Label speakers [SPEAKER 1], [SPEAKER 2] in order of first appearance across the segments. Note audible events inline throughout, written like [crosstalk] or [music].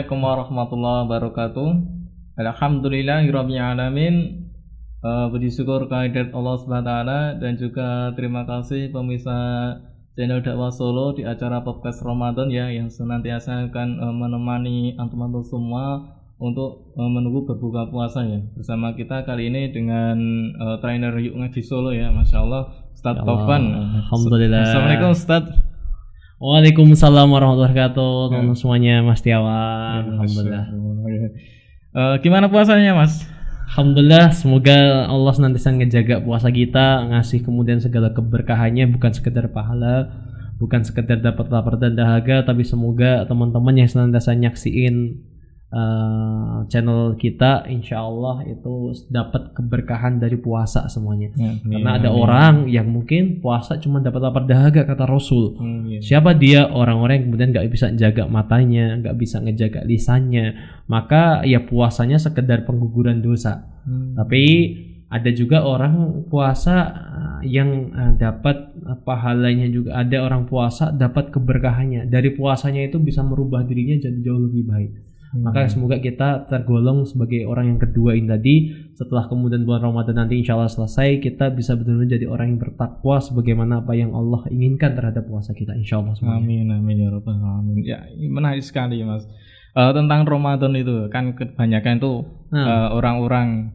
[SPEAKER 1] Assalamualaikum warahmatullahi wabarakatuh. Alhamdulillahirrahmanirrahim. Uh, puji syukur kehadirat Allah SWT dan juga terima kasih pemirsa channel dakwah Solo di acara podcast Ramadan ya yang senantiasa akan uh, menemani antum-antum semua untuk uh, menunggu berbuka puasa ya bersama kita kali ini dengan uh, trainer Yuk Ngaji Solo ya Masya Allah Ustadz Tovan
[SPEAKER 2] Alhamdulillah.
[SPEAKER 1] Assalamualaikum Ustadz
[SPEAKER 2] Waalaikumsalam warahmatullahi wabarakatuh.
[SPEAKER 1] Ya.
[SPEAKER 2] Teman semuanya Mas Tiawan. Alhamdulillah.
[SPEAKER 1] Eh, gimana puasanya Mas?
[SPEAKER 2] Alhamdulillah semoga Allah senantiasa ngejaga puasa kita, ngasih kemudian segala keberkahannya bukan sekedar pahala, bukan sekedar dapat lapar dan dahaga, tapi semoga teman-teman yang senantiasa nyaksiin eh, channel kita, insya Allah itu dapat keberkahan dari puasa semuanya. Karena ada orang yang mungkin puasa cuma dapat lapar dahaga kata Rasul.
[SPEAKER 1] Hmm, iya.
[SPEAKER 2] Siapa dia orang-orang yang kemudian nggak bisa jaga matanya, nggak bisa ngejaga lisannya, maka ya puasanya sekedar pengguguran dosa.
[SPEAKER 1] Hmm.
[SPEAKER 2] Tapi ada juga orang puasa uh, yang uh, dapat uh, pahalanya juga ada orang puasa dapat keberkahannya dari puasanya itu bisa merubah dirinya jadi jauh lebih baik.
[SPEAKER 1] Hmm.
[SPEAKER 2] Maka semoga kita tergolong sebagai orang yang kedua ini tadi setelah kemudian bulan Ramadan nanti insya Allah selesai kita bisa benar-benar jadi orang yang bertakwa sebagaimana apa yang Allah inginkan terhadap puasa kita insya Allah semuanya.
[SPEAKER 1] Amin amin ya rabbal alamin. Ya menarik sekali mas. Eh, tentang Ramadan itu kan kebanyakan itu
[SPEAKER 2] Nah.
[SPEAKER 1] eh, orang-orang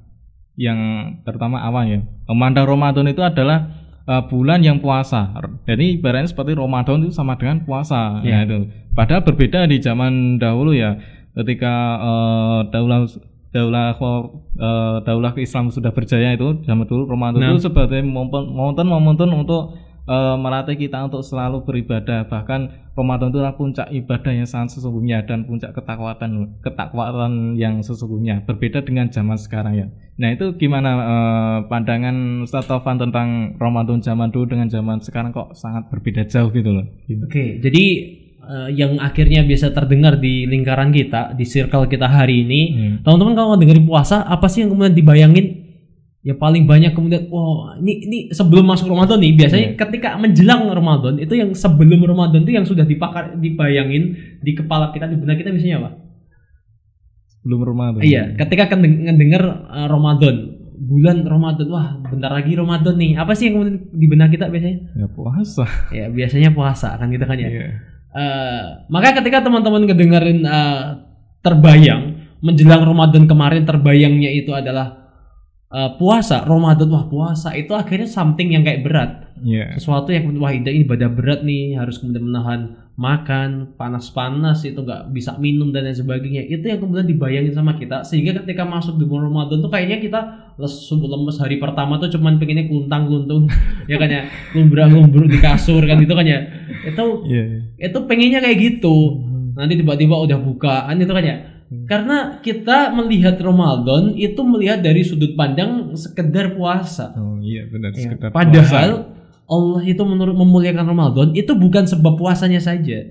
[SPEAKER 1] yang terutama awal ya memandang Ramadan itu adalah eh, bulan yang puasa. Jadi ibaratnya seperti Ramadan itu sama dengan puasa.
[SPEAKER 2] Iya.
[SPEAKER 1] Ya itu. Padahal berbeda di zaman dahulu ya ketika eh, daulah daulah eh, daulah Islam sudah berjaya itu zaman dulu Ramadan
[SPEAKER 2] Nah.
[SPEAKER 1] itu sebagai momen momen untuk eh, melatih kita untuk selalu beribadah. Bahkan Ramadan itu adalah puncak ibadah yang sangat sesungguhnya dan puncak ketakwaan ketakwaan yang sesungguhnya. Berbeda dengan zaman sekarang ya. Nah itu gimana eh, pandangan Ustaz Taufan tentang Ramadan zaman dulu dengan zaman sekarang kok sangat berbeda jauh gitu loh?
[SPEAKER 2] Oke, jadi eh, yang akhirnya biasa terdengar di lingkaran kita, di circle kita hari ini,
[SPEAKER 1] Hmm.
[SPEAKER 2] teman-teman kalau dengerin puasa, apa sih yang kemudian dibayangin? Ya paling banyak kemudian, wah ini ini sebelum masuk Ramadan nih, biasanya
[SPEAKER 1] Iya.
[SPEAKER 2] ketika menjelang Ramadan itu yang sebelum Ramadan itu yang sudah dipakar, dibayangin di kepala kita, di benak kita biasanya apa?
[SPEAKER 1] belum Ramadan
[SPEAKER 2] Iya, ketika kende- ngedenger eh, Ramadan, bulan Ramadan, wah bentar lagi Ramadan nih, apa sih yang kemudian di benak kita biasanya?
[SPEAKER 1] ya puasa
[SPEAKER 2] Ya biasanya puasa kan gitu kan ya.
[SPEAKER 1] Iya.
[SPEAKER 2] Eh, maka ketika teman-teman ngedengerin eh, terbayang menjelang Ramadan kemarin terbayangnya itu adalah eh, puasa Ramadan wah puasa itu akhirnya something yang kayak berat.
[SPEAKER 1] Iya.
[SPEAKER 2] sesuatu yang wah ini ibadah berat nih harus kemudian menahan makan panas-panas itu nggak bisa minum dan lain sebagainya. Itu yang kemudian dibayangin sama kita sehingga ketika masuk di bulan Ramadan tuh kayaknya kita lesu lemes. Hari pertama tuh cuman pengennya kuntang luntung [laughs] ya kan ya? Lumbrah lumbruk di kasur kan itu kan ya? Itu
[SPEAKER 1] Iya.
[SPEAKER 2] itu pengennya kayak gitu. Nanti tiba-tiba udah bukaan itu kan ya karena kita melihat Ramadan itu melihat dari sudut pandang sekedar puasa
[SPEAKER 1] Oh iya benar
[SPEAKER 2] Ya,
[SPEAKER 1] sekedar
[SPEAKER 2] padahal Allah itu menurut memuliakan Ramadan itu bukan sebab puasanya saja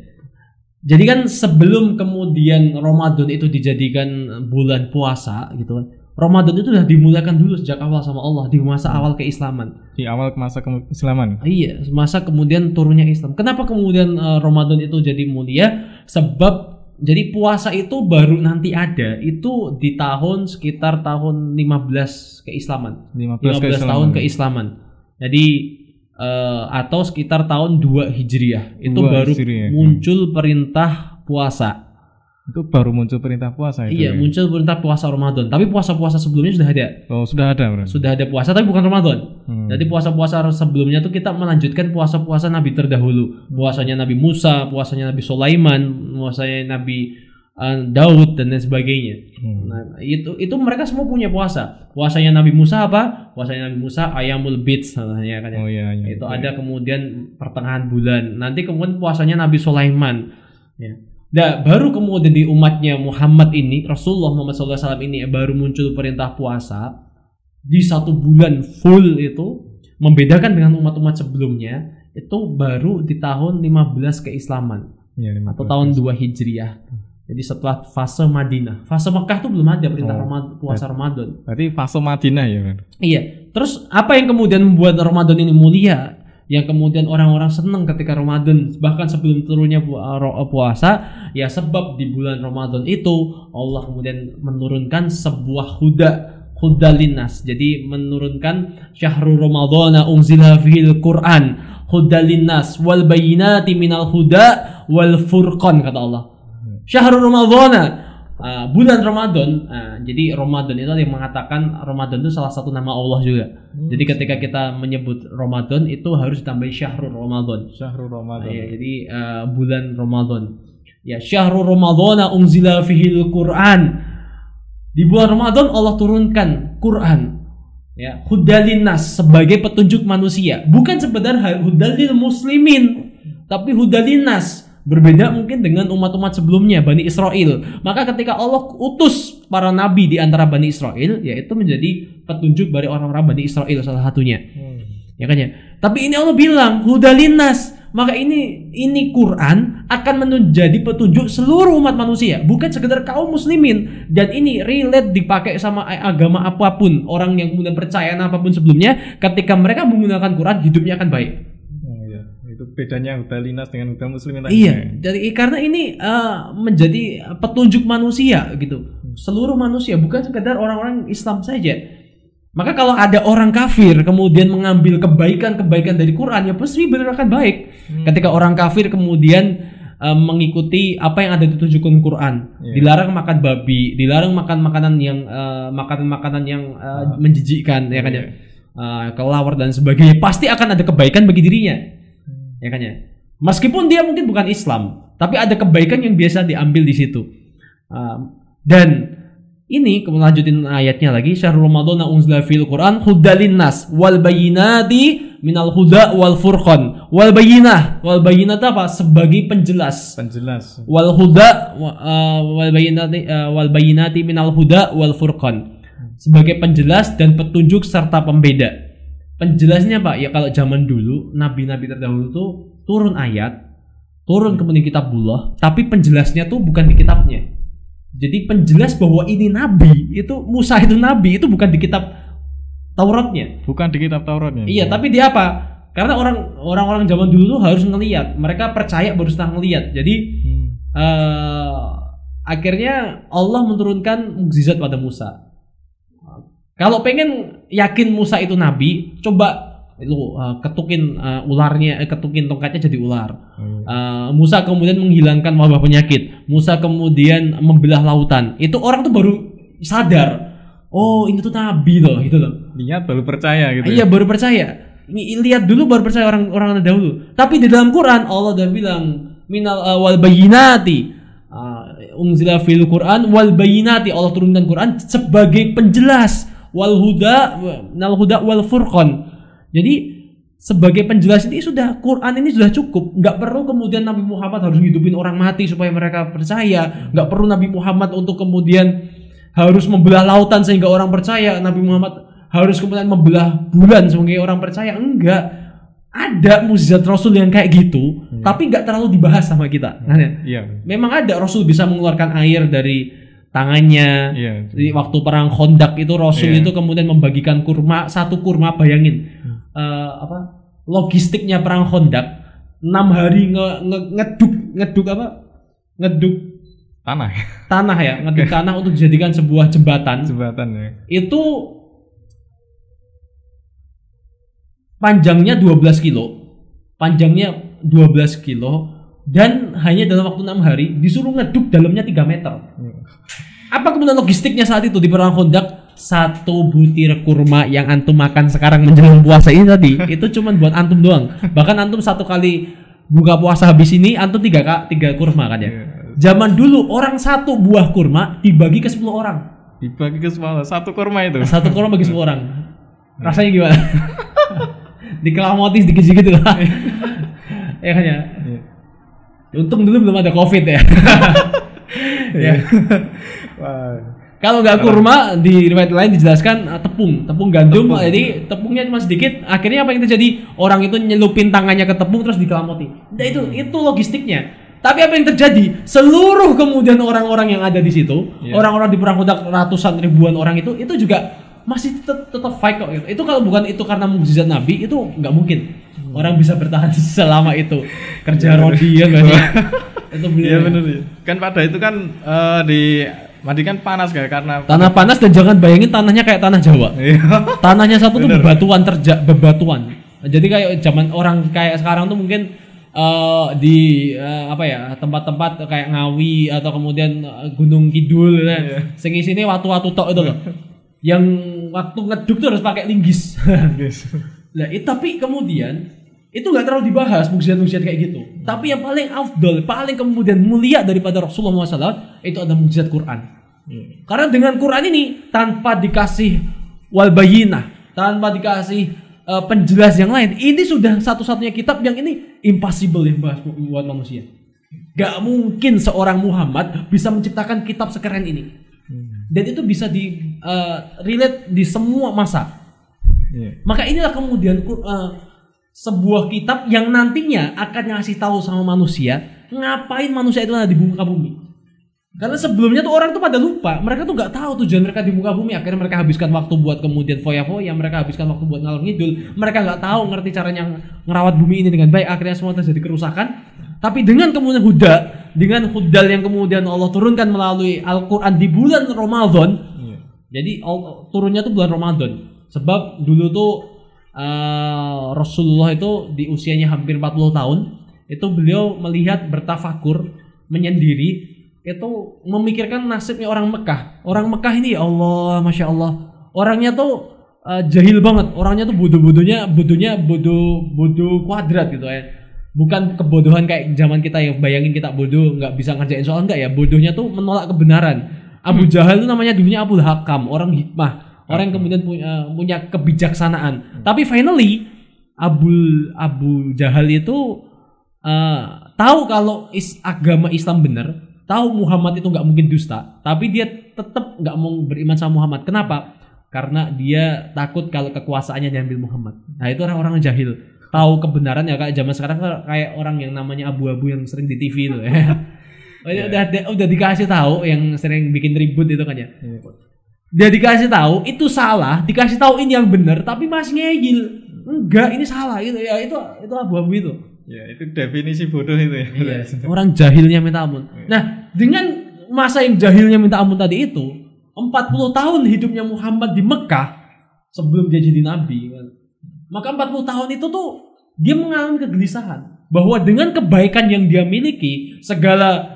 [SPEAKER 2] jadi kan sebelum kemudian Ramadan itu dijadikan bulan puasa gitu kan Ramadan itu sudah dimuliakan dulu sejak awal sama Allah di masa awal keislaman
[SPEAKER 1] puasa. di awal masa keislaman.
[SPEAKER 2] Iya, masa kemudian turunnya Islam. Kenapa kemudian eh, Ramadan itu jadi mulia? Sebab jadi puasa itu baru nanti ada itu di tahun sekitar tahun 15 keislaman.
[SPEAKER 1] 15,
[SPEAKER 2] 15
[SPEAKER 1] keislaman.
[SPEAKER 2] tahun keislaman. Jadi eh, atau sekitar tahun 2 Hijriah. Itu
[SPEAKER 1] Dua
[SPEAKER 2] baru
[SPEAKER 1] Hijriah.
[SPEAKER 2] muncul perintah puasa.
[SPEAKER 1] Itu baru muncul perintah puasa itu.
[SPEAKER 2] iya,
[SPEAKER 1] ya?
[SPEAKER 2] muncul perintah puasa Ramadan. Tapi puasa-puasa sebelumnya sudah ada.
[SPEAKER 1] Oh, sudah ada berarti.
[SPEAKER 2] Sudah ada puasa tapi bukan Ramadan.
[SPEAKER 1] Hmm.
[SPEAKER 2] Jadi puasa-puasa sebelumnya tuh kita melanjutkan puasa-puasa Nabi terdahulu. Puasanya Nabi Musa, puasanya Nabi Sulaiman, puasanya Nabi eh, Daud dan lain sebagainya.
[SPEAKER 1] Hmm.
[SPEAKER 2] Nah, itu itu mereka semua punya puasa. Puasanya Nabi Musa apa? Puasanya Nabi Musa ayamul bid namanya kan. ya.
[SPEAKER 1] Oh iya, iya.
[SPEAKER 2] itu
[SPEAKER 1] Iya.
[SPEAKER 2] ada kemudian pertengahan bulan. Nanti kemudian puasanya Nabi Sulaiman. Ya. Nah, baru kemudian di umatnya Muhammad ini, Rasulullah Muhammad SAW ini baru muncul perintah puasa di satu bulan full itu membedakan dengan umat-umat sebelumnya itu baru di tahun 15 keislaman
[SPEAKER 1] Iya, lima
[SPEAKER 2] atau
[SPEAKER 1] belas.
[SPEAKER 2] tahun 2 Hijriah. Jadi setelah fase Madinah, fase Mekah tuh belum ada perintah
[SPEAKER 1] Oh.
[SPEAKER 2] Ramad- puasa Ramadan.
[SPEAKER 1] Berarti fase Madinah ya, kan?
[SPEAKER 2] Iya. Terus apa yang kemudian membuat Ramadan ini mulia? Yang kemudian orang-orang senang ketika Ramadan bahkan sebelum turunnya ro- uh, puasa ya sebab di bulan Ramadan itu Allah kemudian menurunkan sebuah huda huda linnas. Jadi menurunkan syahrul ramadhana unzila fihil quran. Huda linnas wal bayinati minal huda wal furqan kata Allah. Syahrul ramadhana Uh, bulan Ramadan, uh, jadi Ramadan itu ada yang mengatakan Ramadan itu salah satu nama Allah juga. Jadi ketika kita menyebut Ramadan itu harus ditambahi syahrul Ramadan.
[SPEAKER 1] Syahrul Ramadan.
[SPEAKER 2] Ya, jadi uh, bulan Ramadan. Ya, syahrul Ramadan unzila fihil Quran. Di bulan Ramadan Allah turunkan Quran. Ya, hudalinas sebagai petunjuk manusia, bukan sekedar hudalil muslimin, tapi hudalinas berbeda mungkin dengan umat-umat sebelumnya Bani Israel. Maka ketika Allah utus para nabi di antara Bani Israel, yaitu menjadi petunjuk dari orang-orang Bani Israel salah satunya.
[SPEAKER 1] Hmm.
[SPEAKER 2] Ya kan ya. Tapi ini Allah bilang hudalinas. Maka ini ini Quran akan menjadi petunjuk seluruh umat manusia, bukan sekedar kaum muslimin. Dan ini relate dipakai sama agama apa pun. Orang yang kemudian percaya apa pun sebelumnya, ketika mereka menggunakan Quran, hidupnya akan baik.
[SPEAKER 1] Bedanya Huda Linas dengan Huda Muslimin tadi.
[SPEAKER 2] Iya, dari karena ini eh, menjadi petunjuk manusia gitu. Seluruh manusia bukan sekedar orang-orang Islam saja. Maka kalau ada orang kafir kemudian mengambil kebaikan-kebaikan dari Quran ya pasti benar akan baik. Ketika orang kafir kemudian eh, mengikuti apa yang ada ditunjukkan Quran,
[SPEAKER 1] Iya.
[SPEAKER 2] dilarang makan babi, dilarang makan makanan yang eh, makanan-makanan yang eh, menjijikkan ya kan ya. Eh, kelawar dan sebagainya pasti akan ada kebaikan bagi dirinya ya kan ya? Meskipun dia mungkin bukan Islam tapi ada kebaikan yang biasa diambil di situ. Um, dan ini kemudian lanjutin ayatnya lagi syahrul ramadan unzila fil quran hudalin nas wal bayinati minal huda wal furqan. Wal bayinah wal bayinat apa? Sebagai penjelas.
[SPEAKER 1] Penjelas.
[SPEAKER 2] wal huda uh, wal bayinati uh, wal bayinati minal huda wal furqan. Sebagai penjelas dan petunjuk serta pembeda penjelasnya pak ya kalau zaman dulu nabi-nabi terdahulu tuh turun ayat turun kemudian kitabullah tapi penjelasnya tuh bukan di kitabnya jadi penjelas bahwa ini nabi itu Musa itu nabi itu bukan di kitab Tauratnya
[SPEAKER 1] Bukan di kitab Tauratnya.
[SPEAKER 2] Iya, tapi dia apa? Karena orang orang-orang zaman dulu tuh harus ngelihat, mereka percaya baru setelah ngelihat. Jadi
[SPEAKER 1] Hmm.
[SPEAKER 2] eh akhirnya Allah menurunkan mukjizat pada Musa. Kalau pengen yakin Musa itu nabi, coba lu eh, ketukin eh, ularnya, eh, ketukin tongkatnya jadi ular.
[SPEAKER 1] Hmm.
[SPEAKER 2] Eh, Musa kemudian menghilangkan wabah penyakit. Musa kemudian membelah lautan. Itu orang tuh baru sadar. Oh, ini tuh nabi loh, gitu loh.
[SPEAKER 1] Lihat baru percaya gitu.
[SPEAKER 2] Iya baru percaya. Ini lihat dulu baru percaya orang-orang dahulu. Tapi di dalam Quran Allah udah bilang minal uh, wal bayinati. Uh, unzila fil Quran wal bayinati Allah turunkan Quran sebagai penjelas wal huda minal huda wal furqan. Jadi sebagai penjelas ini sudah Quran ini sudah cukup. Nggak perlu kemudian Nabi Muhammad harus hidupin orang mati supaya mereka percaya. Nggak perlu Nabi Muhammad untuk kemudian harus membelah lautan sehingga orang percaya. Nabi Muhammad harus kemudian membelah bulan sehingga orang percaya. Enggak. Ada mukjizat Rasul yang kayak gitu, tapi nggak terlalu dibahas sama kita. Kan ya?
[SPEAKER 1] Iya.
[SPEAKER 2] Memang ada Rasul bisa mengeluarkan air dari tangannya.
[SPEAKER 1] Iya.
[SPEAKER 2] Di waktu perang Khandaq itu Rasul
[SPEAKER 1] Iya.
[SPEAKER 2] itu kemudian membagikan kurma satu kurma bayangin eh, apa logistiknya perang Khandaq enam hari nge, nge- ngeduk ngeduk apa ngeduk
[SPEAKER 1] Tanah.
[SPEAKER 2] tanah ya [laughs] ngeduk tanah untuk dijadikan sebuah jembatan
[SPEAKER 1] Jembatan ya.
[SPEAKER 2] itu panjangnya 12 kilo panjangnya 12 kilo dan hanya dalam waktu enam hari disuruh ngeduk dalamnya 3 meter. Apa kemudian logistiknya saat itu di perang Khandaq satu butir kurma yang antum makan sekarang menjelang puasa ini tadi itu cuman buat antum doang. Bahkan antum satu kali buka puasa habis ini antum tiga kak tiga kurma kan ya?
[SPEAKER 1] Iya.
[SPEAKER 2] zaman dulu orang satu buah kurma dibagi ke 10 orang.
[SPEAKER 1] Dibagi ke semua satu kurma itu.
[SPEAKER 2] satu kurma bagi 10 orang. Rasanya gimana? [laughs] Dikelamotis dikit-dikit lah. Ya kan ya?
[SPEAKER 1] Iya.
[SPEAKER 2] Untung dulu belum ada covid ya [laughs] ya. Kalau nggak kurma di riwayat lain dijelaskan uh, tepung, tepung gandum. Jadi tepungnya cuma sedikit. Akhirnya apa yang terjadi? Orang itu nyelupin tangannya ke tepung terus dikelamoti. Nah, itu itu logistiknya. Tapi apa yang terjadi? Seluruh kemudian orang-orang yang ada di situ,
[SPEAKER 1] Iya.
[SPEAKER 2] orang-orang di perang Khandaq ratusan ribuan orang itu, itu juga masih tetap tetap fight kok. Gitu. Itu kalau bukan itu karena mukjizat Nabi itu nggak mungkin. Orang bisa bertahan [laughs] selama itu. Kerja rodi ya nggak sih itu beliau.
[SPEAKER 1] Iya benar ya. Kan pada itu kan eh, di Madi kan panas kayak karena
[SPEAKER 2] tanah panas dan jangan bayangin tanahnya kayak tanah Jawa.
[SPEAKER 1] Iya.
[SPEAKER 2] tanahnya satu tuh bebatuan terja bebatuan. Jadi kayak zaman orang kayak sekarang tuh mungkin eh, di eh, apa ya tempat-tempat kayak Ngawi atau kemudian Gunung Kidul ya. sing isine watu-watu tok itu loh. Yang waktu ngeduk tuh harus pakai linggis. Itu tapi kemudian itu nggak terlalu dibahas mukjizat-mukjizat kayak gitu. Tapi yang paling afdol, paling kemudian mulia daripada Rasulullah SAW itu ada mukjizat Quran. Karena dengan Quran ini tanpa dikasih wal bayinah, tanpa dikasih eh, penjelas yang lain, ini sudah satu-satunya kitab yang ini impossible bahas buat manusia. Gak mungkin seorang Muhammad bisa menciptakan kitab sekeren ini. Dan itu bisa di eh, relate di semua masa.
[SPEAKER 1] Iya.
[SPEAKER 2] Maka inilah kemudian uh, sebuah kitab yang nantinya akan ngasih tahu sama manusia ngapain manusia itu ada di muka bumi. Karena sebelumnya tuh orang tuh pada lupa, mereka tuh nggak tahu tujuan mereka di muka bumi. Akhirnya mereka habiskan waktu buat kemudian foya-foya, mereka habiskan waktu buat ngalor ngidul. Mereka nggak tahu ngerti caranya ngerawat bumi ini dengan baik. Akhirnya semua terjadi kerusakan. Tapi dengan kemudian huda, dengan hudal yang kemudian Allah turunkan melalui Al-Quran di bulan Ramadan,
[SPEAKER 1] Iya.
[SPEAKER 2] jadi turunnya tuh bulan Ramadan. Sebab dulu tuh eh, Rasulullah itu di usianya hampir 40 tahun, itu beliau melihat bertafakur, menyendiri, itu memikirkan nasibnya orang Mekah. Orang Mekah ini ya Allah, masya Allah, orangnya tuh eh, jahil banget, orangnya tuh bodoh-bodohnya, bodohnya bodoh bodoh kuadrat gitu ya. Bukan kebodohan kayak zaman kita yang bayangin kita bodoh nggak bisa ngerjain soal enggak ya bodohnya tuh menolak kebenaran. Abu Jahal itu namanya dulunya Abu Hakam, orang hikmah, orang yang kemudian punya, punya kebijaksanaan. Tapi finally Abu Abu Jahal itu eh, tahu kalau is, agama Islam benar, tahu Muhammad itu nggak mungkin dusta, tapi dia tetap nggak mau beriman sama Muhammad. Kenapa? Karena dia takut kalau kekuasaannya diambil Muhammad. Nah itu orang-orang jahil tahu kebenaran ya kayak zaman sekarang kayak orang yang namanya abu-abu yang sering di TV itu ya. [laughs] Oh, udah, udah udah dikasih tahu yang sering bikin ribut itu kan ya.
[SPEAKER 1] Iya.
[SPEAKER 2] Dia dikasih tahu itu salah, dikasih tahu ini yang benar tapi masih ngeyel. Enggak, ini salah itu ya itu itu abu-abu itu.
[SPEAKER 1] Ya, itu definisi bodoh itu ya.
[SPEAKER 2] Iya, orang jahilnya minta ampun. Nah, dengan masa yang jahilnya minta ampun tadi itu, 40 tahun hidupnya Muhammad di Mekah sebelum dia jadi nabi kan. Maka 40 tahun itu tuh dia mengalami kegelisahan bahwa dengan kebaikan yang dia miliki, segala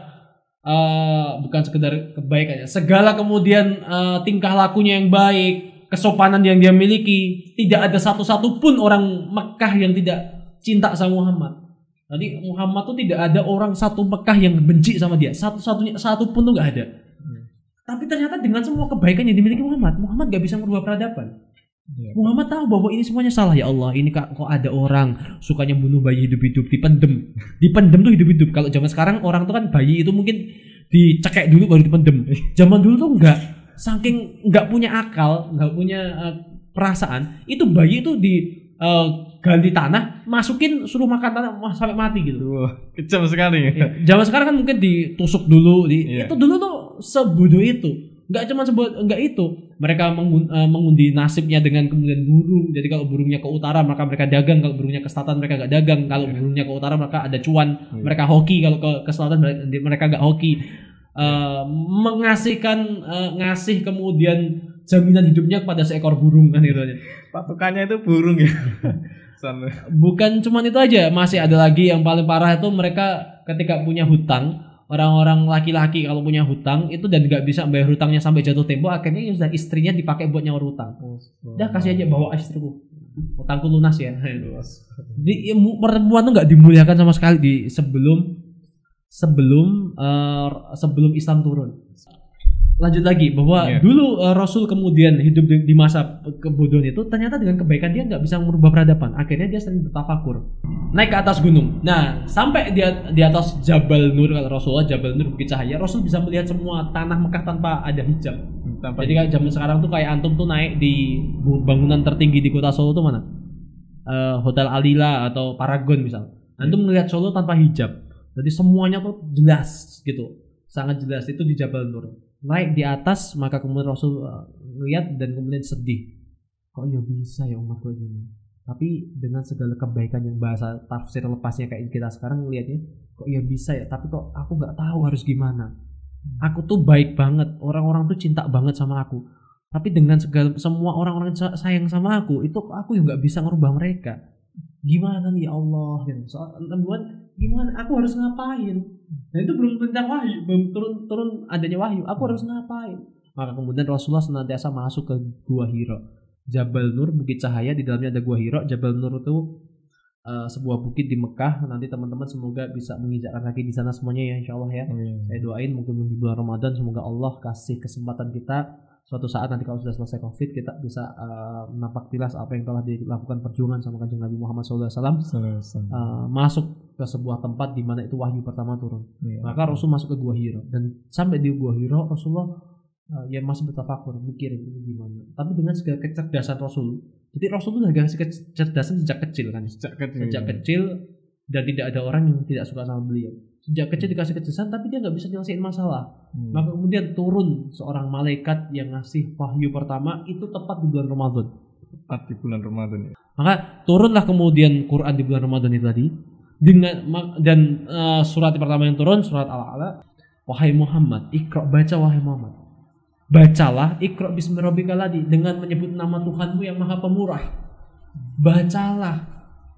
[SPEAKER 2] eh, bukan sekedar kebaikannya, segala kemudian eh, tingkah lakunya yang baik, kesopanan yang dia miliki, tidak ada satu-satu pun orang Mekah yang tidak cinta sama Muhammad. Tadi Muhammad tuh tidak ada orang satu Mekah yang benci sama dia. Satu-satunya satu pun tuh nggak ada. Tapi ternyata dengan semua kebaikan yang dimiliki Muhammad, Muhammad gak bisa merubah peradaban.
[SPEAKER 1] Iya.
[SPEAKER 2] Muhammad tahu bahwa ini semuanya salah ya Allah. Ini kak kok ada orang sukanya bunuh bayi hidup-hidup, dipendem. Dipendem tuh hidup-hidup. Kalau zaman sekarang orang tuh kan bayi itu mungkin dicekek dulu baru dipendem. [laughs] Zaman dulu tuh enggak. Saking nggak punya akal, nggak punya eh, perasaan, itu bayi itu di eh, ganti tanah, masukin suruh makan tanah wah, sampai mati gitu.
[SPEAKER 1] Wah, kejam sekali.
[SPEAKER 2] Ya, zaman sekarang kan mungkin ditusuk dulu, di,
[SPEAKER 1] Iya.
[SPEAKER 2] itu dulu tuh sebodoh itu. Nggak cuma sebut enggak itu. Mereka eh, mengundi nasibnya dengan kemudian burung. Jadi kalau burungnya ke utara maka mereka dagang, kalau burungnya ke selatan mereka nggak dagang. Kalau burungnya ke utara mereka ada cuan, mereka hoki. Kalau ke, ke selatan mereka- nggak hoki. Eh, mengasihkan eh, ngasih kemudian jaminan hidupnya kepada seekor burung kan gitu aja.
[SPEAKER 1] Patokannya itu burung ya. [laughs]
[SPEAKER 2] Bukan cuman itu aja, masih ada lagi yang paling parah itu mereka ketika punya hutang, orang-orang laki-laki kalau punya hutang itu dan nggak bisa bayar hutangnya sampai jatuh tempo, akhirnya ya sudah istrinya dipakai buat nyaur hutang. Udah kasih aja bawa istriku, hutangku lunas ya. Di, ya, perempuan tuh nggak dimuliakan sama sekali di sebelum sebelum eh, sebelum Islam turun. Lanjut lagi bahwa
[SPEAKER 1] Iya.
[SPEAKER 2] dulu eh, Rasul kemudian hidup di, di masa kebodohan itu ternyata dengan kebaikan dia nggak bisa merubah peradaban. Akhirnya dia sering bertafakur. Naik ke atas gunung. Nah, sampai di, di atas Jabal Nur kalau Rasulullah Jabal Nur Bukit Cahaya, Rasul bisa melihat semua tanah Mekah tanpa ada hijab.
[SPEAKER 1] Tanpa
[SPEAKER 2] Jadi kayak zaman sekarang tuh kayak antum tuh naik di bangunan tertinggi di kota Solo tuh mana? Eh, Hotel Alila atau Paragon misal. Antum melihat Solo tanpa hijab. Jadi semuanya tuh jelas gitu. Sangat jelas itu di Jabal Nur. Naik di atas maka kemudian Rasul eh, lihat dan kemudian sedih. Kok ya bisa ya umat gue gini? tapi dengan segala kebaikan yang bahasa tafsir lepasnya kayak kita sekarang ngelihatnya kok ya bisa ya? Tapi kok aku nggak tahu harus gimana. Aku tuh baik banget orang-orang tuh cinta banget sama aku. Tapi dengan segala semua orang-orang sa- sayang sama aku itu aku yang nggak bisa ngerubah mereka. Gimana nih ya Allah? Gitu. Soal gimana? Aku harus ngapain dan itu belum tentang wahyu belum turun turun adanya wahyu. Aku harus ngapain? Maka kemudian Rasulullah senantiasa masuk ke gua Hiro Jabal Nur bukit cahaya di dalamnya ada gua Hiro Jabal Nur itu eh, sebuah bukit di Mekah. Nanti teman-teman semoga bisa menginjakkan kaki di sana semuanya ya Insya Allah ya saya doain mungkin di bulan Ramadan semoga Allah kasih kesempatan kita. Suatu saat nanti kalau sudah selesai covid kita bisa uh, menapak tilas apa yang telah dilakukan perjuangan sama kanjeng Nabi Muhammad SAW uh, masuk ke sebuah tempat di mana itu wahyu pertama turun.
[SPEAKER 1] Iya.
[SPEAKER 2] maka Rasul masuk ke gua Hiro. Dan sampai di gua Hiro Rasulullah uh, ya masih bertafakur mikir ini gimana. Tapi dengan segala kecerdasan Rasul jadi Rasul itu kasih kecerdasan sejak kecil kan.
[SPEAKER 1] Sejak kecil
[SPEAKER 2] sejak kecil dan tidak ada orang yang tidak suka sama beliau. Sejak kecil dikasih kecerdasan tapi dia nggak bisa nyelesain masalah.
[SPEAKER 1] Hmm.
[SPEAKER 2] maka kemudian turun seorang malaikat yang ngasih wahyu pertama itu tepat di bulan Ramadan.
[SPEAKER 1] Tepat di bulan Ramadan ya
[SPEAKER 2] maka turunlah kemudian Quran di bulan Ramadan itu tadi dengan dan eh, surat pertama yang turun surat Al-A'la. Wahai Muhammad ikra baca wahai Muhammad. Bacalah ikra bismi rabbikal ladzi dengan menyebut nama Tuhanmu yang maha pemurah. Bacalah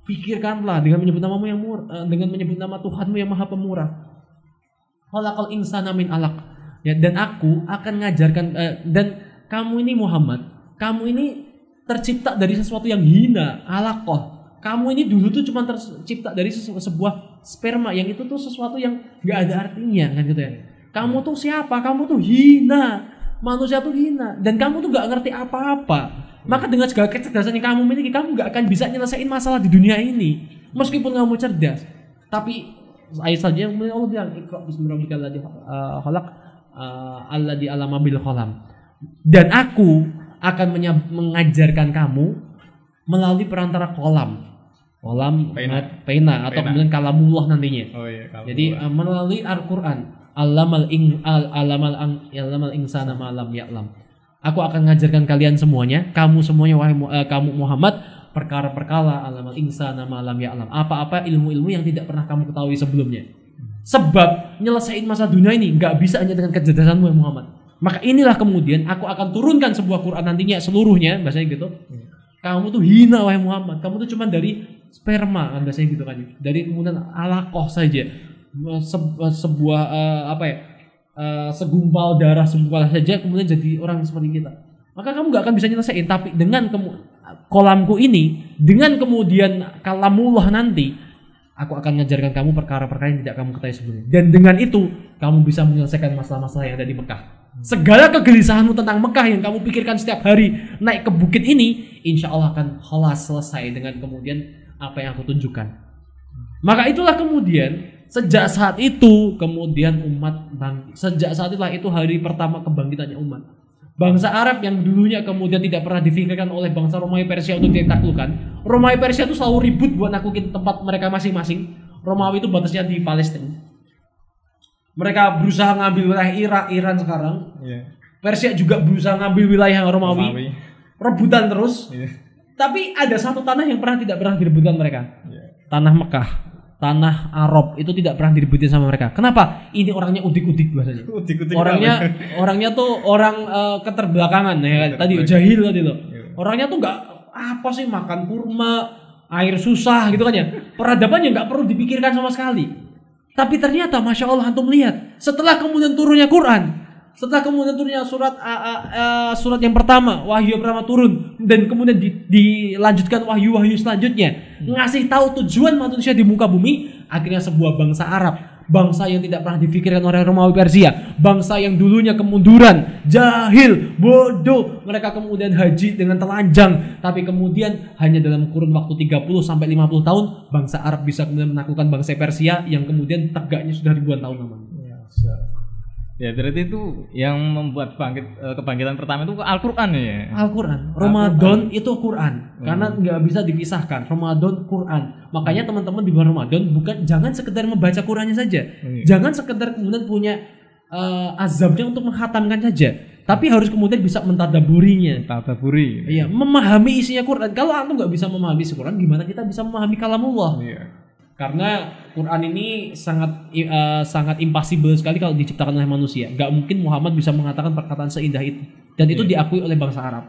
[SPEAKER 2] pikirkanlah dengan menyebut namamu yang mur, eh, dengan menyebut nama Tuhanmu yang maha pemurah. Khalaqal insana min alaq. Ya dan aku akan ngajarkan eh, dan kamu ini Muhammad kamu ini tercipta dari sesuatu yang hina alaqah kamu ini dulu tuh cuma tercipta dari sebuah sperma yang itu tuh sesuatu yang nggak ada artinya kan gitu ya? Kamu tuh siapa? Kamu tuh hina. Manusia tuh hina. Dan kamu tuh nggak ngerti apa-apa. Maka dengan segala kecerdasan yang kamu miliki kamu nggak akan bisa nyelesain masalah di dunia ini. Meskipun kamu cerdas. Tapi ayat saja yang Allah bilang ikra bismi rabbikal ladzi uh, khalaq uh, alladzi alama bil qalam dan aku akan mengajarkan kamu melalui perantara kolam. Kolam
[SPEAKER 1] Pena.
[SPEAKER 2] eh, pena atau
[SPEAKER 1] Pena.
[SPEAKER 2] kemudian kalamullah nantinya.
[SPEAKER 1] Oh iya kalau
[SPEAKER 2] jadi uh, melalui Al-Qur'an. Alamal ing al alamal ang alamal insana malam ya'lam. Aku akan mengajarkan kalian semuanya. Kamu semuanya wahai eh, kamu Muhammad perkara-perkara alamal insana malam ya'lam. Apa-apa ilmu-ilmu yang tidak pernah kamu ketahui sebelumnya. Sebab nyelesain masa dunia ini nggak bisa hanya dengan kecerdasanmu Muhammad. Maka inilah kemudian aku akan turunkan sebuah Quran nantinya seluruhnya bahasanya gitu kamu tuh hina wahai Muhammad. Kamu tuh cuma dari sperma kan biasanya gitu kan. Dari kemudian alakoh saja. Se- sebuah eh, apa ya eh, segumpal darah segumpal saja kemudian jadi orang seperti kita. Maka kamu nggak akan bisa nyelesain. Tapi dengan kolamku ini dengan kemudian kalamullah nanti aku akan mengajarkan kamu perkara-perkara yang tidak kamu ketahui sebelumnya. Dan dengan itu kamu bisa menyelesaikan masalah-masalah yang ada di Mekah segala kegelisahanmu tentang Mekah yang kamu pikirkan setiap hari naik ke bukit ini insya Allah akan kelas selesai dengan kemudian apa yang aku tunjukkan. Maka itulah kemudian sejak saat itu kemudian umat bang sejak saat itulah itu hari pertama kebangkitannya umat. Bangsa Arab yang dulunya kemudian tidak pernah difikirkan oleh bangsa Romawi Persia untuk ditaklukkan. Romawi Persia itu selalu ribut buat naklukin tempat mereka masing-masing. Romawi itu batasnya di Palestina mereka berusaha ngambil wilayah Irak Iran sekarang
[SPEAKER 1] iya
[SPEAKER 2] Persia juga berusaha ngambil wilayah Romawi,
[SPEAKER 1] Romawi.
[SPEAKER 2] rebutan terus
[SPEAKER 1] iya
[SPEAKER 2] tapi ada satu tanah yang pernah tidak pernah direbutkan mereka
[SPEAKER 1] iya
[SPEAKER 2] tanah Mekah, tanah Arab itu tidak pernah direbutin sama mereka. Kenapa? Ini orangnya udik-udik bahasanya.
[SPEAKER 1] Udik-udik
[SPEAKER 2] Orangnya [laughs] orangnya tuh orang eh, keterbelakangan ya tadi jahil tadi loh.
[SPEAKER 1] Iya.
[SPEAKER 2] Orangnya tuh nggak apa sih makan kurma, air susah gitu kan ya. Peradabannya nggak perlu dipikirkan sama sekali. Tapi ternyata masya Allah antum lihat setelah kemudian turunnya Quran, setelah kemudian turunnya surat a- a- surat yang pertama wahyu yang pertama turun dan kemudian di- dilanjutkan wahyu-wahyu selanjutnya ngasih tahu tujuan manusia di muka bumi akhirnya sebuah bangsa Arab bangsa yang tidak pernah difikirkan oleh Romawi Persia bangsa yang dulunya kemunduran jahil bodoh. Mereka kemudian haji dengan telanjang. Tapi kemudian hanya dalam kurun waktu 30 sampai 50 tahun bangsa Arab bisa kemudian menaklukkan bangsa Persia yang kemudian tegaknya sudah ribuan tahun lamanya.
[SPEAKER 1] Ya berarti itu yang membuat bangkit eh, kebangkitan pertama itu Al-Qur'an ya.
[SPEAKER 2] Al-Quran. Ramadan itu Quran. Karena nggak bisa dipisahkan. Ramadan Quran. Makanya teman-teman di bulan Ramadan bukan jangan sekedar membaca Qurannya saja.
[SPEAKER 1] Iya.
[SPEAKER 2] Jangan sekedar kemudian punya eh, azabnya untuk menghatamkan saja. tapi harus kemudian bisa mentadaburinya.
[SPEAKER 1] Tadaburi.
[SPEAKER 2] Iya, memahami isinya Quran. Kalau antum nggak bisa memahami isi Quran, gimana kita bisa memahami kalamullah?
[SPEAKER 1] Iya.
[SPEAKER 2] Karena Quran ini sangat eh, sangat impossible sekali kalau diciptakan oleh manusia. Nggak mungkin Muhammad bisa mengatakan perkataan seindah itu. Dan itu diakui oleh bangsa Arab.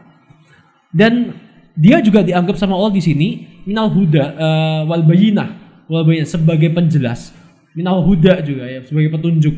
[SPEAKER 2] Dan dia juga dianggap sama Allah di sini minal huda eh, wal bayinah wal bayinah sebagai penjelas. Minal huda juga ya sebagai petunjuk.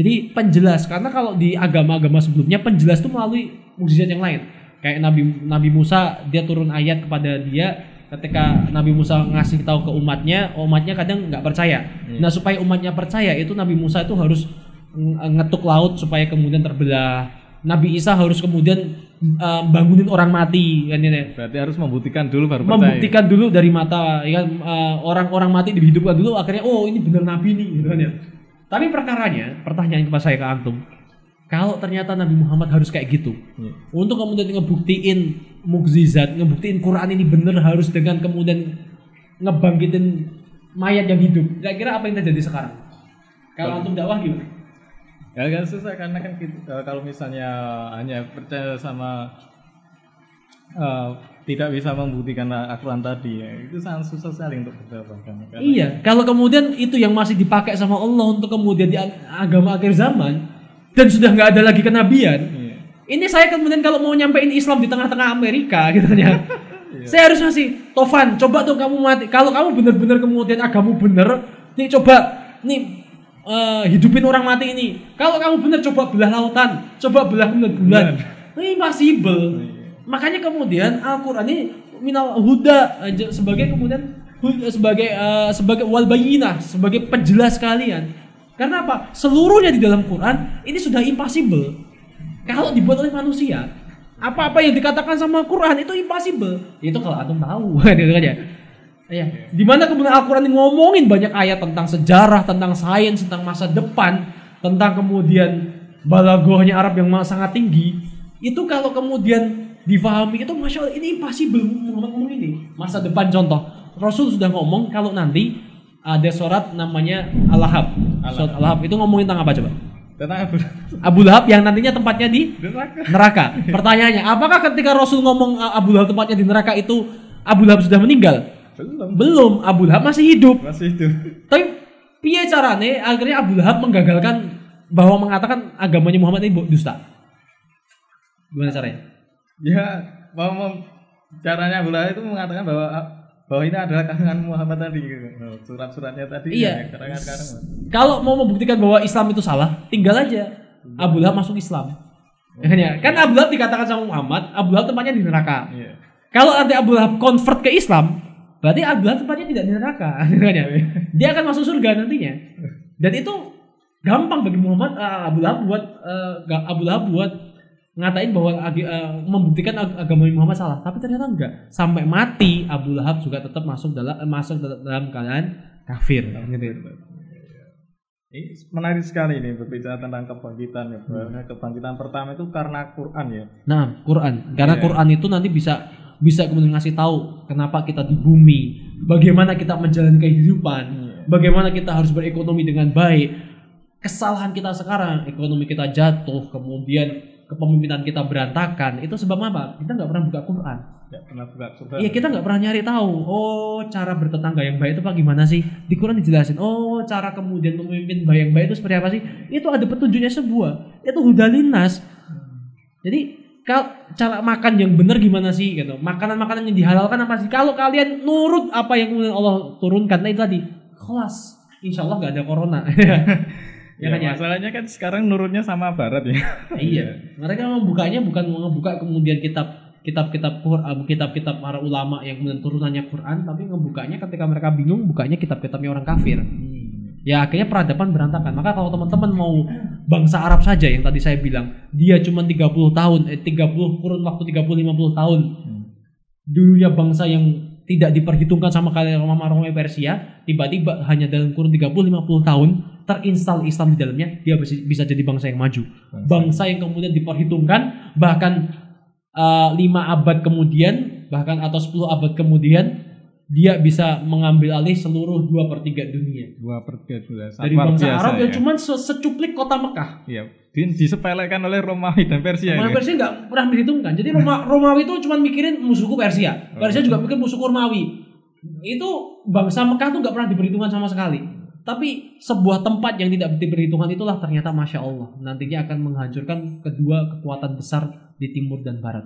[SPEAKER 2] Jadi penjelas karena kalau di agama-agama sebelumnya penjelas itu melalui mukjizat yang lain. Kayak Nabi Nabi Musa dia turun ayat kepada dia ketika Nabi Musa ngasih tahu ke umatnya, umatnya kadang nggak percaya. Nah supaya umatnya percaya itu Nabi Musa itu harus ng- ngetuk laut supaya kemudian terbelah. Nabi Isa harus kemudian eh, bangunin orang mati kan ini.
[SPEAKER 1] Berarti harus membuktikan dulu baru percaya.
[SPEAKER 2] Membuktikan dulu dari mata ya kan eh, orang-orang mati dihidupkan dulu akhirnya oh ini benar Nabi nih gitu kan ya. Tapi perkaranya, pertanyaan kepada saya ke antum, kalau ternyata Nabi Muhammad harus kayak gitu,
[SPEAKER 1] Iya.
[SPEAKER 2] untuk kemudian ngebuktiin mukjizat, ngebuktiin Quran ini bener harus dengan kemudian ngebangkitin mayat yang hidup. Kira-kira apa yang terjadi sekarang? Kalau antum dakwah gimana?
[SPEAKER 1] Ya agak susah karena kan kita, eh, kalau misalnya hanya percaya sama eh, tidak bisa membuktikan Al-Quran tadi ya, itu sangat susah sekali untuk berdakwah kan.
[SPEAKER 2] Iya, kalau kemudian itu yang masih dipakai sama Allah untuk kemudian di ag- agama akhir zaman dan sudah nggak ada lagi kenabian,
[SPEAKER 1] Iya.
[SPEAKER 2] ini saya kemudian kalau mau nyampein Islam di tengah-tengah Amerika [laughs] gitu kan ya. saya harus ngasih, Tovan, coba dong kamu mati. Kalau kamu benar-benar kemudian agamu bener, nih coba nih eh, hidupin orang mati ini. Kalau kamu benar coba belah lautan, coba belah kemudian bulan. Ini impossible. Makanya kemudian Al-Qur'an ini minal huda aja sebagai kemudian sebagai eh, sebagai wal bayyinah, sebagai penjelas kalian. Karena apa? Seluruhnya di dalam Quran ini sudah impossible. Kalau dibuat oleh manusia, apa-apa yang dikatakan sama Quran itu impossible. Itu kalau antum tahu, [laughs] gitu kan ya. Ya, di mana kemudian Al-Quran ngomongin banyak ayat tentang sejarah, tentang sains, tentang masa depan, tentang kemudian balagohnya Arab yang sangat tinggi. Itu kalau kemudian difahami itu masya Allah ini impossible Muhammad ngomong ini. Masa depan contoh, Rasul sudah ngomong kalau nanti ada surat namanya Al-Lahab. Surat Al-Lahab itu ngomongin tentang apa coba?
[SPEAKER 1] Tentang Abu
[SPEAKER 2] Abu Lahab yang nantinya tempatnya di
[SPEAKER 1] neraka.
[SPEAKER 2] neraka. Pertanyaannya, apakah ketika Rasul ngomong Abu Lahab tempatnya di neraka itu Abu Lahab sudah meninggal?
[SPEAKER 1] Belum.
[SPEAKER 2] Belum, Abu Lahab masih hidup.
[SPEAKER 1] Masih itu.
[SPEAKER 2] Tapi piye carane akhirnya Abu Lahab menggagalkan bahwa mengatakan agamanya Muhammad ini dusta? Gimana caranya?
[SPEAKER 1] Ya, mau caranya Abu Lahab itu mengatakan bahwa bahwa ini adalah karangan Muhammad tadi gitu. Oh, Surat-suratnya tadi
[SPEAKER 2] Iya.
[SPEAKER 1] ya, karangan-karangan.
[SPEAKER 2] Kalau mau membuktikan bahwa Islam itu salah, tinggal aja Abu Lahab masuk Islam. Kan ya? Kan Abu Lahab dikatakan sama Muhammad, Abu Lahab tempatnya di neraka.
[SPEAKER 1] Iya.
[SPEAKER 2] Kalau nanti Abu Lahab convert ke Islam, berarti Abu Lahab tempatnya tidak di neraka. [laughs] kan ya? Dia akan masuk surga nantinya. Dan itu gampang bagi Muhammad eh, Abu Lahab buat ga- Abu Lahab buat ngatain bahwa eh, membuktikan ag- agama Muhammad salah. Tapi ternyata enggak. Sampai mati Abu Lahab juga tetap masuk dalam eh, masuk dalam, dalam keadaan kafir. Gitu.
[SPEAKER 1] Ini menarik sekali ini berbicara tentang kebangkitan ya. Bahwa Kebangkitan pertama itu karena Quran ya.
[SPEAKER 2] Nah, Quran. Karena
[SPEAKER 1] Iya.
[SPEAKER 2] Quran itu nanti bisa bisa kemudian ngasih tahu kenapa kita di bumi, bagaimana kita menjalani kehidupan,
[SPEAKER 1] Iya.
[SPEAKER 2] bagaimana kita harus berekonomi dengan baik. Kesalahan kita sekarang, ekonomi kita jatuh, kemudian kepemimpinan kita berantakan. Itu sebab apa? Kita nggak pernah buka Quran.
[SPEAKER 1] Ya pernah buka surat.
[SPEAKER 2] Iya, kita nggak pernah nyari tahu. Oh, cara bertetangga yang baik itu apa gimana sih? Di Quran dijelasin. Oh, cara kemudian memimpin baik yang baik itu seperti apa sih? Itu ada petunjuknya sebuah. Itu hudalinas. Jadi kalau cara makan yang benar gimana sih gitu. Makanan-makanan yang dihalalkan apa sih? Kalau kalian nurut apa yang kemudian Allah turunkan nah itu tadi. Kelas. Insya Allah nggak ada corona. [laughs]
[SPEAKER 1] Ya,
[SPEAKER 2] kan ya?
[SPEAKER 1] masalahnya kan sekarang nurutnya sama barat ya. [laughs]
[SPEAKER 2] iya. Mereka membukanya bukan membuka kemudian kitab kitab-kitab Quran, kitab-kitab para ulama yang kemudian turunannya Quran, tapi ngebukanya ketika mereka bingung bukanya kitab-kitabnya orang kafir. Ya akhirnya peradaban berantakan. Maka kalau teman-teman mau bangsa Arab saja yang tadi saya bilang, dia cuma 30 tahun, eh 30 kurun waktu 30 50 tahun. Dulunya bangsa yang tidak diperhitungkan sama kalian Roma Romawi Persia, tiba-tiba hanya dalam kurun 30 50 tahun terinstal Islam di dalamnya, dia bisa, jadi bangsa yang maju. Bangsa yang kemudian diperhitungkan bahkan eh, lima abad kemudian, bahkan atau 10 abad kemudian dia bisa mengambil alih seluruh dua per tiga dunia
[SPEAKER 1] Dua per tiga. Sangat
[SPEAKER 2] dari bangsa
[SPEAKER 1] biasa
[SPEAKER 2] Arab yang
[SPEAKER 1] ya.
[SPEAKER 2] cuman se- secuplik kota Mekah
[SPEAKER 1] Iya, di- disepelekan oleh Romawi dan Persia.
[SPEAKER 2] Romawi
[SPEAKER 1] ini.
[SPEAKER 2] Persia nggak pernah diperhitungkan. Jadi Roma, [laughs] Romawi itu cuma mikirin musuhku Persia. Persia juga mikir musuhku Romawi. Itu bangsa Mekah tuh nggak pernah diperhitungkan sama sekali. Tapi sebuah tempat yang tidak diperhitungkan itulah ternyata masya Allah nantinya akan menghancurkan kedua kekuatan besar di timur dan barat.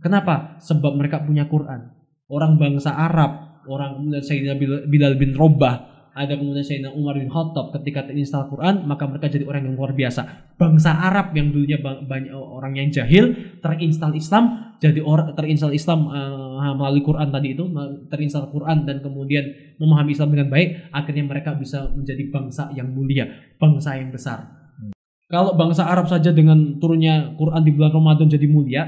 [SPEAKER 2] Kenapa? Sebab mereka punya Quran. Orang bangsa Arab, orang kemudian Sayyidina Bil- Bilal bin Robah, ada kemudian Sayyidina Umar bin Khattab ketika terinstall Quran, maka mereka jadi orang yang luar biasa. Bangsa Arab yang dulunya banyak orang yang jahil, terinstall Islam, jadi orang terinstall Islam eh, melalui Quran tadi itu, terinstall Quran dan kemudian memahami Islam dengan baik, akhirnya mereka bisa menjadi bangsa yang mulia, bangsa yang besar. Kalau bangsa Arab saja dengan turunnya Quran di bulan Ramadan jadi mulia,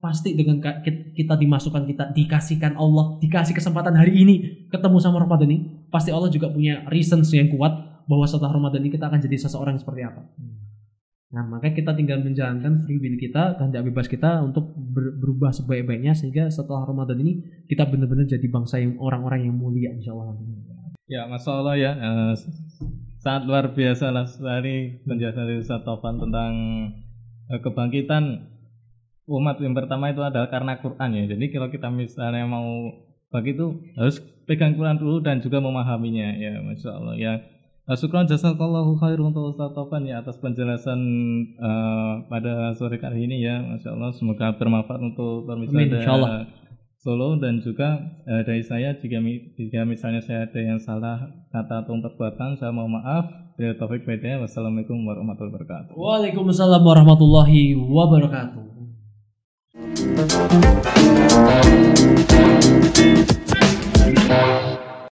[SPEAKER 2] pasti dengan kita dimasukkan kita dikasihkan Allah dikasih kesempatan hari ini ketemu sama Ramadan ini pasti Allah juga punya reasons yang kuat bahwa setelah Ramadan ini kita akan jadi seseorang seperti apa. Nah makanya kita tinggal menjalankan free will kita kehendak bebas kita untuk ber- berubah sebaik-baiknya sehingga setelah Ramadan ini kita benar-benar jadi bangsa yang orang-orang yang mulia insya Allah.
[SPEAKER 1] Ya, masya Allah ya. eh, sangat luar biasa lah sekali penjelasan dari Ustaz Taufan tentang eh, kebangkitan umat yang pertama itu adalah karena Quran ya. Jadi kalau kita misalnya mau bagi itu harus pegang Quran dulu dan juga memahaminya ya, masya Allah ya. Eh, Syukran jazakallahu khair untuk Ustaz Taufan ya atas penjelasan eh, pada sore kali ini ya, masya Allah semoga bermanfaat untuk pemirsa dan. Solo dan juga eh, dari saya jika, jika misalnya saya ada yang salah kata atau perbuatan saya mohon maaf. Bila taufik hidayah. Wassalamualaikum warahmatullahi wabarakatuh.
[SPEAKER 2] Waalaikumsalam warahmatullahi wabarakatuh Thank you.